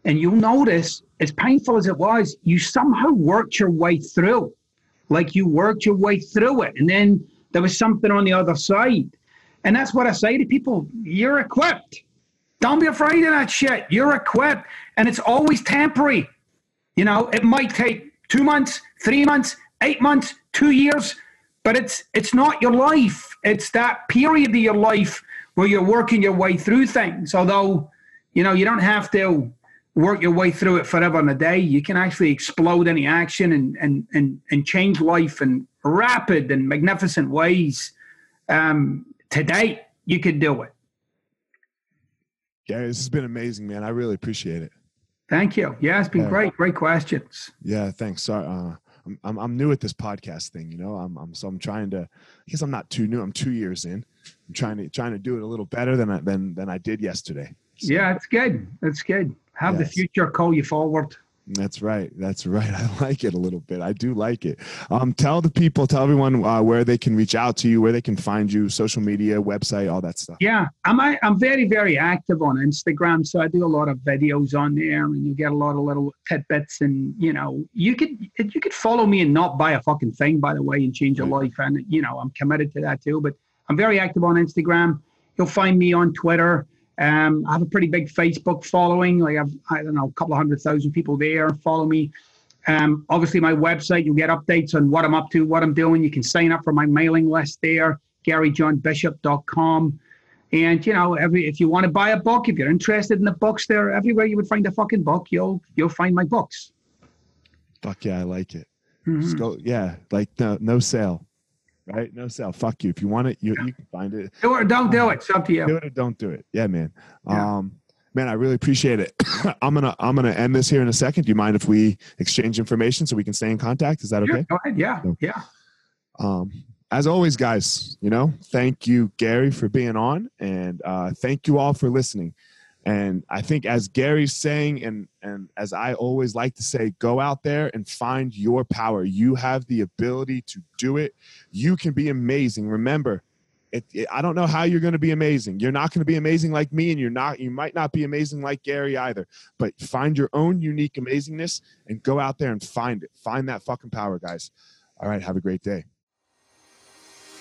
and you'll notice as painful as it was you somehow worked your way through like you worked your way through it and then there was something on the other side and that's what i say to people you're equipped. Don't be afraid of that shit. You're equipped. And it's always temporary. You know it might take two months three months eight months two years but it's it's not your life. It's that period of your life where you're working your way through things. Although you know you don't have to work your way through it forever in a day. You can actually explode any action and and and, and change life in rapid and magnificent ways. Um today you could do it Gary, this has been amazing, man. I really appreciate it. thank you yeah it's been Yeah. great great questions Yeah, thanks. Sorry, uh, I'm, I'm I'm new at this podcast thing. You know, I'm I'm so I'm trying to. I guess I'm not too new. I'm two years in. I'm trying to trying to do it a little better than I than than I did yesterday. So, yeah it's good it's good have the future call you forward that's right. That's right. I like it a little bit. I do like it. Um, tell the people, tell everyone uh, where they can reach out to you, where they can find you, social media, website, all that stuff. Yeah, I'm I- I'm very very active on Instagram, so I do a lot of videos on there, and you get a lot of little tidbits, and you know you could you could follow me and not buy a fucking thing, by the way, and change your life, and you know I'm committed to that too. But I'm very active on Instagram. You'll find me on Twitter. Um, I have a pretty big Facebook following. Like I've I don't know a couple of hundred thousand people there follow me. Um, obviously, my website, you'll get updates on what I'm up to, what I'm doing. You can sign up for my mailing list there, garyjohnbishop.com. And you know, every if you want to buy a book, if you're interested in the books, there everywhere you would find a fucking book, you'll you'll find my books. Fuck yeah, I like it. Mhm. Just go, yeah, like no, no sale, right? No sale. Fuck you. If you want it, you, you can find it. Do it or don't do it. It's up to you. Do it or don't do it. Yeah, man. Yeah. Um, man, I really appreciate it. I'm gonna I'm gonna end this here in a second. Do you mind if we exchange information so we can stay in contact? Is that Yeah, okay? go ahead. Yeah, No. yeah. Um, as always, guys, you know, thank you, Gary, for being on, and uh, thank you all for listening. And I think, as Gary's saying, and and as I always like to say, go out there and find your power. You have the ability to do it. You can be amazing. Remember, it, it- I don't know how you're going to be amazing. You're not going to be amazing like me, and you're not. You might not be amazing like Gary either. But find your own unique amazingness and go out there and find it. Find that fucking power, guys. All right. Have a great day.